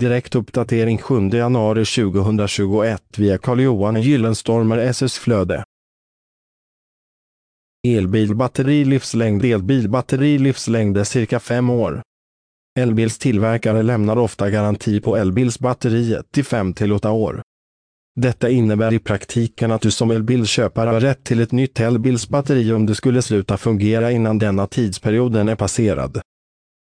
Direkt uppdatering 7 januari 2021 via Carl-Johan Gyllenstormer SS Flöde. Elbilbatteri livslängd Elbilbatteri livslängd är cirka 5 år. Elbilstillverkare lämnar ofta garanti på elbilsbatteriet till 5 till 8 år. Detta innebär i praktiken att du som elbilköpare har rätt till ett nytt elbilsbatteri om det skulle sluta fungera innan denna tidsperioden är passerad.